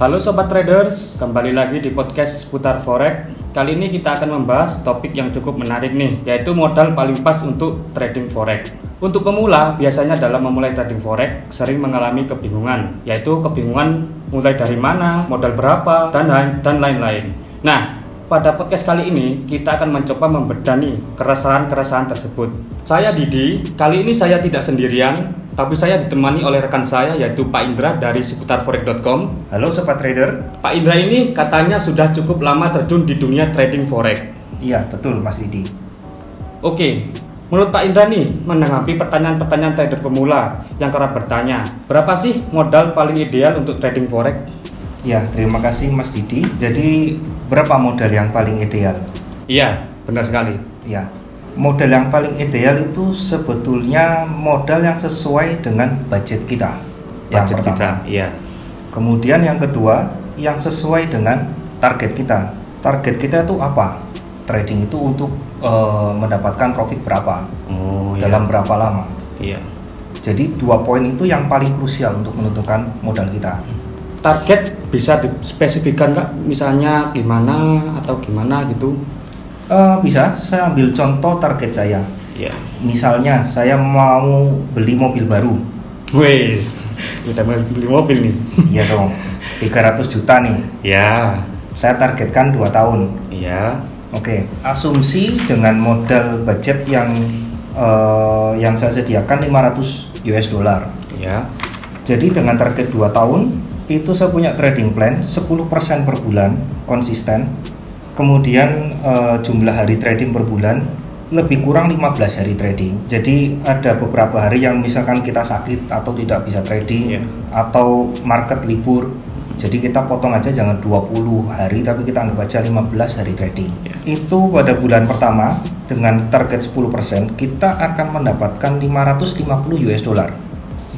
Halo Sobat Traders, kembali lagi di podcast seputar Forex. Kali ini kita akan membahas topik yang cukup menarik nih, yaitu modal paling pas untuk trading Forex. Untuk pemula, biasanya dalam memulai trading Forex sering mengalami kebingungan, yaitu kebingungan mulai dari mana, modal berapa, dan dan lain-lain. Nah, pada podcast kali ini kita akan mencoba membedani keresahan-keresahan tersebut. Saya Didi, kali ini saya tidak sendirian, tapi saya ditemani oleh rekan saya yaitu Pak Indra dari seputarforex.com. Halo Sobat Trader. Pak Indra ini katanya sudah cukup lama terjun di dunia trading forex. Iya, betul Mas Didi. Oke, menurut Pak Indra nih menanggapi pertanyaan-pertanyaan trader pemula yang kerap bertanya, berapa sih modal paling ideal untuk trading forex? Ya, terima kasih Mas Didi. Jadi, berapa modal yang paling ideal? Iya, benar sekali. Ya, modal yang paling ideal itu sebetulnya modal yang sesuai dengan budget kita. Yang Budget pertama. kita, iya. Kemudian yang kedua, yang sesuai dengan target kita. Target kita itu apa? Trading itu untuk eh, mendapatkan profit berapa? Oh, Dalam berapa lama? Iya. Jadi dua poin itu yang paling krusial untuk menentukan modal kita. Target bisa dispesifikkan nggak? Misalnya gimana atau gimana gitu? Eh, bisa, saya ambil contoh target saya. Iya. Misalnya, saya mau beli mobil baru. Wes, udah mau beli mobil nih. Iya dong, 300 juta nih. Ya, Saya targetkan 2 tahun. iya. Oke, asumsi dengan modal budget yang eh, yang saya sediakan 500 US dollar. Ya. Jadi dengan target 2 tahun, itu saya punya trading plan 10% per bulan konsisten. Kemudian eh, jumlah hari trading per bulan lebih kurang 15 hari trading. Jadi ada beberapa hari yang misalkan kita sakit atau tidak bisa trading Iya. atau market libur. Jadi kita potong aja jangan 20 hari tapi kita anggap aja 15 hari trading. Iya. Itu pada bulan pertama dengan target 10% kita akan mendapatkan 550 US dollar.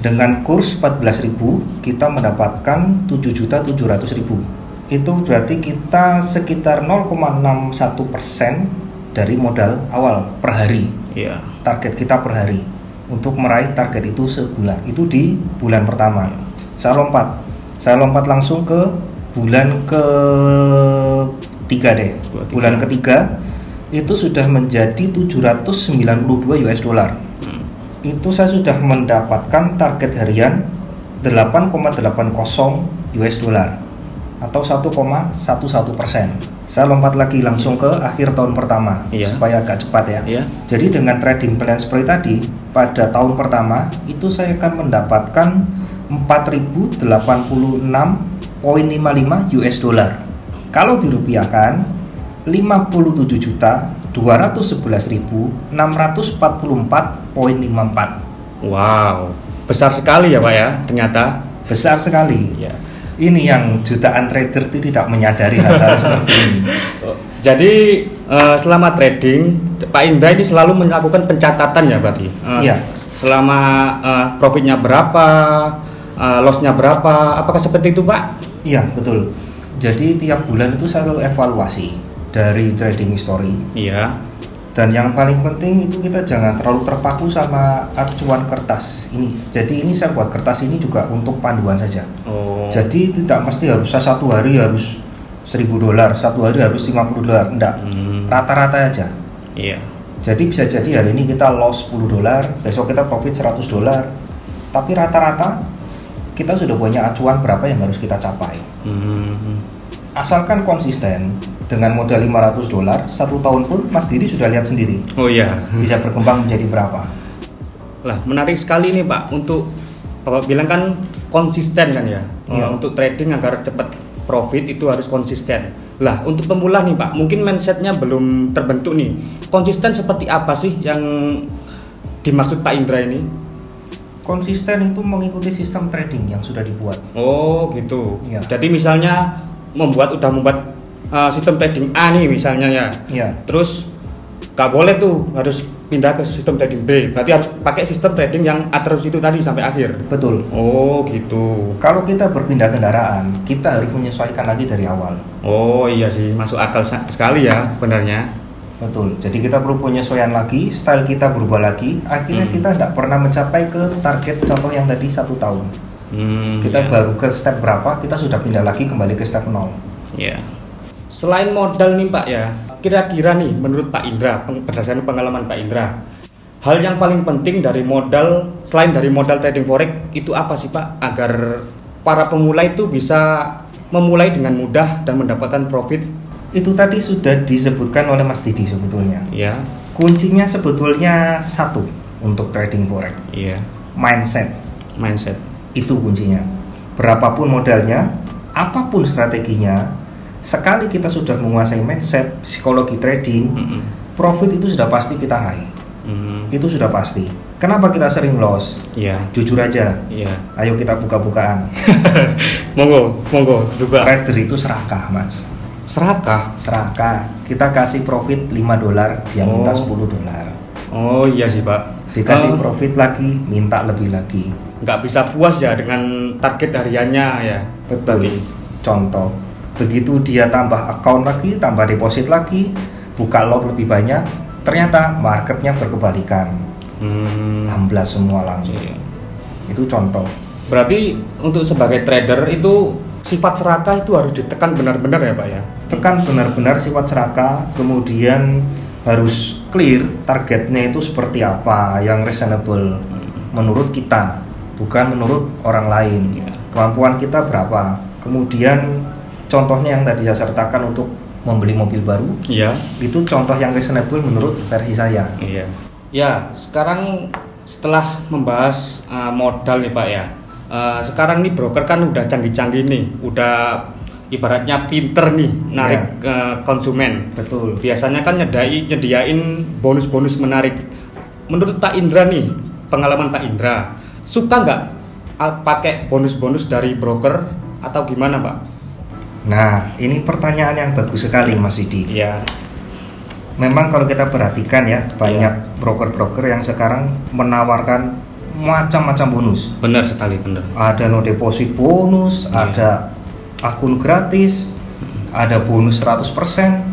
Dengan kurs 14.000 kita mendapatkan 7.700.000. Itu berarti kita sekitar 0,61% dari modal awal per hari. Iya. Target kita per hari untuk meraih target itu sebulan. Itu di bulan pertama. Saya lompat. Saya lompat langsung ke bulan ke tiga deh. Tiga. Bulan ketiga itu sudah menjadi 792 US dollar Hmm. itu saya sudah mendapatkan target harian 8,80 US dollar atau 1,11 persen. Saya lompat lagi langsung ke akhir tahun pertama Iya. supaya agak cepat ya. Iya. Jadi dengan trading plan seperti tadi pada tahun pertama itu saya akan mendapatkan 4.086,55 US dollar. Kalau dirupiahkan 57 juta 211.644,54 Wow, besar sekali ya Pak ya ternyata. besar sekali. Iya. Ini yang jutaan trader itu tidak menyadari hal-hal seperti ini. Jadi eh, selama trading Pak Indra ini selalu melakukan pencatatan ya berarti. Eh, Iya. Selama eh, profitnya berapa, eh, lossnya berapa, apakah seperti itu Pak? Iya betul. Jadi tiap bulan itu saya selalu evaluasi dari trading history. Iya. Dan yang paling penting itu kita jangan terlalu terpaku sama acuan kertas ini. Jadi ini saya buat kertas ini juga untuk panduan saja. Oh. Jadi tidak mesti harus saya satu hari harus 1000 dolar, satu hari harus 50 dolar, enggak. Hmm, Rata-rata aja. Iya. Jadi bisa jadi hari ini kita loss 10 dolar, besok kita profit 100 dolar. Tapi rata-rata kita sudah punya acuan berapa yang harus kita capai. Hmm. Asalkan konsisten dengan modal 500 dolar, satu tahun pun Mas Diri sudah lihat sendiri Oh iya. bisa berkembang menjadi berapa. Lah, menarik sekali nih Pak untuk Bapak bilang kan konsisten kan ya. Iya. Eh, Untuk trading agar cepat profit itu harus konsisten. Lah, untuk pemula nih Pak, mungkin mindsetnya belum terbentuk nih. Konsisten seperti apa sih yang dimaksud Pak Indra ini? Konsisten itu mengikuti sistem trading yang sudah dibuat. Oh gitu. Iya. Jadi misalnya membuat udah membuat uh, sistem trading A nih misalnya ya. Ya, Terus nggak boleh tuh harus pindah ke sistem trading B. Berarti harus pakai sistem trading yang A terus itu tadi sampai akhir. betul. Oh gitu. Kalau kita berpindah kendaraan, kita harus menyesuaikan lagi dari awal. Oh iya sih masuk akal sekali ya sebenarnya. Betul. Jadi kita perlu penyesuaian lagi, style kita berubah lagi. Akhirnya Hmm. kita tidak pernah mencapai ke target contoh yang tadi satu tahun. Hmm, kita ya. baru ke step berapa kita sudah pindah lagi kembali ke step 0 Ya. Selain modal nih Pak ya, kira-kira nih menurut Pak Indra, berdasarkan pengalaman Pak Indra, hal yang paling penting dari modal selain dari modal trading forex itu apa sih Pak agar para pemula itu bisa memulai dengan mudah dan mendapatkan profit? itu tadi sudah disebutkan oleh Mas Didi sebetulnya Ya, kuncinya sebetulnya satu untuk trading forex iya, mindset mindset. Itu kuncinya berapapun modalnya apa pun strateginya sekali kita sudah menguasai mindset psikologi trading Mm-mm. profit itu sudah pasti kita raih Hmm, itu sudah pasti kenapa kita sering loss Iya, jujur aja iya. ayo kita buka-bukaan Monggo, monggo juga. trader itu serakah mas Serakah. serakah kita kasih profit 5 dolar dia minta Oh. 10 dolar Oh iya sih Pak. Dikasih Eh, profit lagi minta lebih lagi nggak bisa puas ya dengan target hariannya ya. betul contoh begitu dia tambah account lagi tambah deposit lagi buka lot lebih banyak ternyata marketnya berkebalikan Hmm. 16 semua langsung Iya. itu contoh Berarti untuk sebagai trader itu sifat serakah itu harus ditekan benar-benar ya Pak ya. tekan benar-benar sifat serakah kemudian harus clear targetnya itu seperti apa yang reasonable menurut kita bukan menurut orang lain Iya. kemampuan kita berapa kemudian contohnya yang tadi saya sertakan untuk membeli mobil baru Iya. itu contoh yang reasonable menurut versi saya Iya. Ya, sekarang setelah membahas uh, modal nih Pak ya. uh, sekarang nih broker kan udah canggih-canggih nih, udah ibaratnya pinter nih narik uh, konsumen. betul Biasanya kan nyedai, nyediain bonus-bonus menarik. Menurut Pak Indra nih, pengalaman Pak Indra, suka nggak uh, pakai bonus-bonus dari broker atau gimana Pak? nah ini pertanyaan yang bagus sekali Mas Didi Iya. memang kalau kita perhatikan ya Iya. banyak broker-broker yang sekarang menawarkan macam-macam bonus Benar sekali, benar. ada no deposit bonus, Iya. ada akun gratis, ada bonus 100%.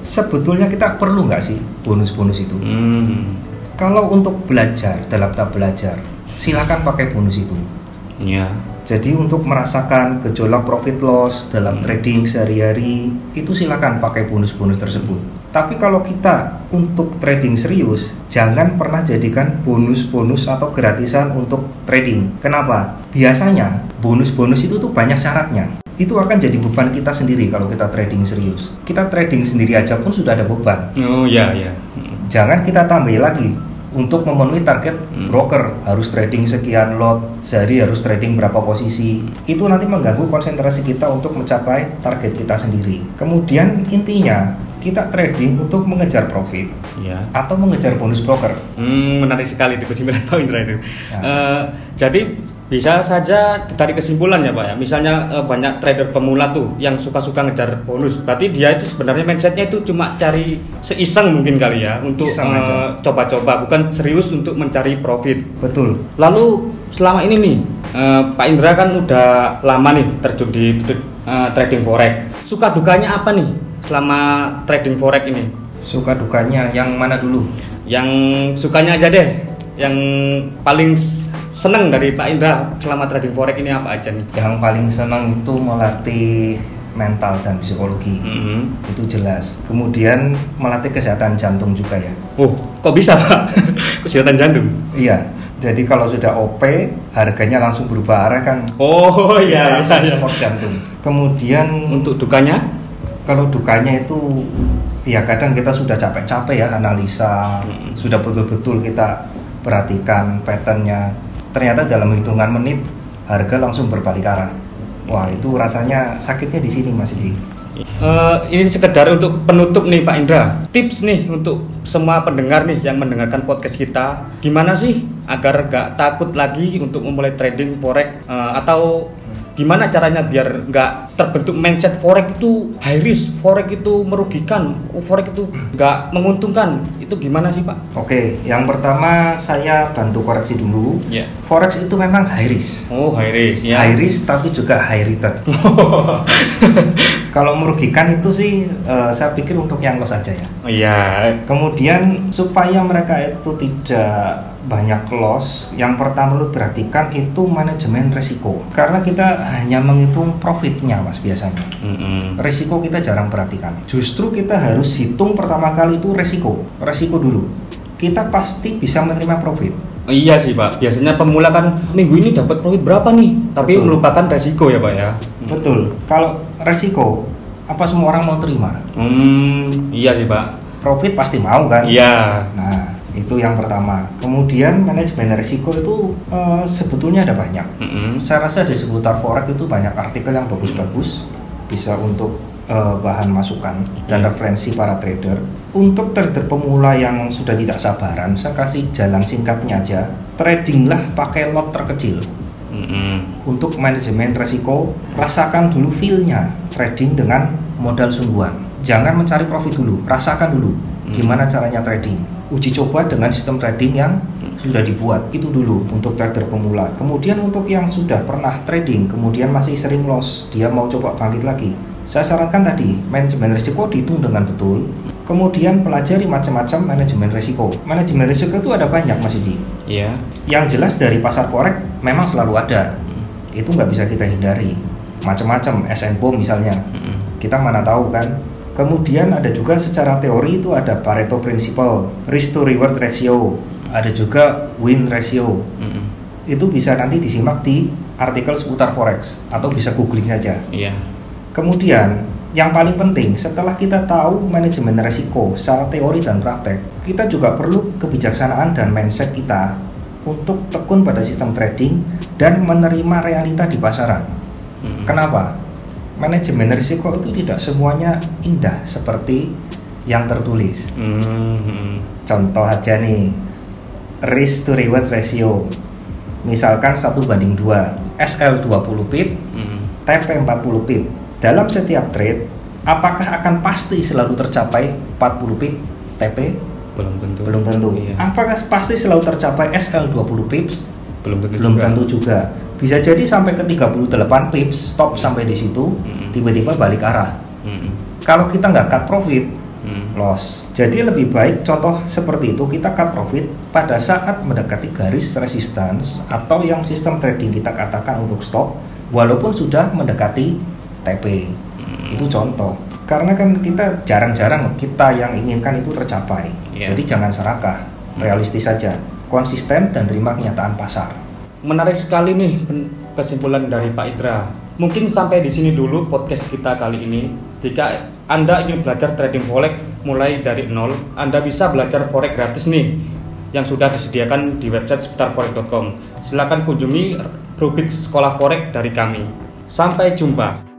Sebetulnya kita perlu nggak sih bonus-bonus itu? Hmm. Kalau untuk belajar dalam tahap belajar, silakan pakai bonus itu. Iya. Jadi untuk merasakan gejolak profit loss dalam trading sehari-hari, itu silakan pakai bonus-bonus tersebut. Tapi kalau kita untuk trading serius, jangan pernah jadikan bonus-bonus atau gratisan untuk trading. Kenapa? Biasanya bonus-bonus itu tuh banyak syaratnya. Itu akan jadi beban kita sendiri kalau kita trading serius. Kita trading sendiri aja pun sudah ada beban. Oh iya iya. Jangan kita tambah lagi untuk memenuhi target Hmm. broker harus trading sekian lot sehari harus trading berapa posisi itu nanti mengganggu konsentrasi kita untuk mencapai target kita sendiri kemudian intinya kita trading untuk mengejar profit Iya. atau mengejar bonus broker Hmm, menarik sekali itu kesimpulan Pak Indra itu. Ya. Eh, jadi bisa saja ditarik kesimpulan ya Pak ya. Misalnya eh, banyak trader pemula tuh yang suka-suka ngejar bonus. Berarti dia itu sebenarnya mindsetnya itu cuma cari seiseng mungkin kali ya untuk aja. coba-coba, bukan serius untuk mencari profit. betul Lalu selama ini nih eh, Pak Indra kan udah lama nih terjun di eh, trading forex. Suka dukanya apa nih selama trading forex ini? suka dukanya yang mana dulu Yang sukanya aja deh, yang paling seneng dari Pak Indra selama trading forex ini apa aja nih? yang paling senang itu melatih mental dan psikologi Mhm. itu jelas kemudian melatih kesehatan jantung juga ya Oh, kok bisa Pak? Kesehatan jantung. Iya, jadi kalau sudah OP harganya langsung berubah arah kan. Oh iya, langsung iya, iya. jantung. Kemudian Untuk dukanya? Kalau dukanya itu ya kadang kita sudah capek-capek ya analisa, Mm-mm. sudah betul-betul kita perhatikan patternnya. Ternyata dalam hitungan menit harga langsung berbalik arah. Wah itu rasanya sakitnya di sini Mas Idi. Eh, ini sekedar untuk penutup nih Pak Indra. Tips nih untuk semua pendengar nih yang mendengarkan podcast kita, gimana sih agar gak takut lagi untuk memulai trading forex Eh, atau gimana caranya biar nggak terbentuk mindset forex itu high risk, forex itu merugikan, forex itu nggak menguntungkan. Itu gimana sih Pak? Oke, yang pertama saya bantu koreksi dulu. Ya. Forex itu memang high risk. Oh high risk ya. high risk tapi juga high return. Kalau merugikan itu sih eh, saya pikir untuk yang loss aja ya. Oh, Iya. Kemudian supaya mereka itu tidak banyak loss, yang pertama lu perhatikan itu manajemen resiko. Karena kita hanya menghitung profitnya mas biasanya. Mm-mm. Resiko kita jarang perhatikan. Justru kita harus hitung pertama kali itu resiko. Resiko dulu. Kita pasti bisa menerima profit. Iya sih pak, biasanya pemula kan minggu ini dapat profit berapa nih, tapi Betul. melupakan resiko ya pak ya. Betul. Kalau resiko, apa semua orang mau terima? Hmm, iya sih pak. Profit pasti mau kan? Iya. Nah, itu yang pertama. Kemudian manajemen risiko itu eh, sebetulnya ada banyak. Mm-mm. Saya rasa di seputar forex itu banyak artikel yang bagus-bagus, bisa untuk eh, bahan masukan dan referensi para trader. Untuk trader pemula yang sudah tidak sabaran, saya kasih jalan singkatnya aja. Tradinglah pakai lot terkecil. Mm-mm. Untuk manajemen resiko, rasakan dulu feel-nya trading dengan modal sungguhan. Jangan mencari profit dulu, rasakan dulu Hmm. gimana caranya trading. Uji coba dengan sistem trading yang sudah dibuat, itu dulu untuk trader pemula. Kemudian untuk yang sudah pernah trading, kemudian masih sering loss, dia mau coba bangkit lagi. Saya sarankan tadi, manajemen risiko dihitung dengan betul. Kemudian pelajari macam-macam manajemen risiko. Manajemen risiko itu ada banyak, Mas Iji. Iya. Yang jelas dari pasar forex memang selalu ada. Mm. Itu nggak bisa kita hindari. Macam-macam SN bom misalnya. Mm-mm. Kita mana tahu kan. Kemudian ada juga secara teori itu ada Pareto Principle, risk to reward ratio, ada juga win ratio. Mm-mm. Itu bisa nanti disimak di artikel seputar forex atau bisa googling saja. Iya. Kemudian yang paling penting setelah kita tahu manajemen resiko secara teori dan praktek, kita juga perlu kebijaksanaan dan mindset kita untuk tekun pada sistem trading dan menerima realita di pasaran. Mm-mm. Kenapa? Manajemen risiko itu tidak semuanya indah seperti yang tertulis. Mm-mm. Contoh aja nih, risk to reward ratio. Misalkan 1 banding 2, SL 20 pip, Mm-mm. TP 40 pip. Dalam setiap trade, apakah akan pasti selalu tercapai 40 pip TP? Belum tentu. Belum tentu. Iya. Apakah pasti selalu tercapai SL 20 pips? Belum tentu Belum juga. tentu juga. Bisa jadi sampai ke 38 pips, stop sampai di situ, Mm-mm. tiba-tiba balik arah. Mm-mm. Kalau kita nggak cut profit, Mm. loss. Jadi lebih baik contoh seperti itu kita cut profit pada saat mendekati garis resistance atau yang sistem trading kita katakan untuk stop walaupun sudah mendekati TP. Mm. Itu contoh. Karena kan kita jarang-jarang kita yang inginkan itu tercapai. Iya. Jadi jangan serakah, realistis saja, konsisten dan terima kenyataan pasar. Menarik sekali nih kesimpulan dari Pak Idra. Mungkin sampai di sini dulu podcast kita kali ini. Jika Anda ingin belajar trading forex mulai dari nol, Anda bisa belajar forex gratis nih yang sudah disediakan di website seputarforex.com. Silakan kunjungi rubrik sekolah forex dari kami. Sampai jumpa.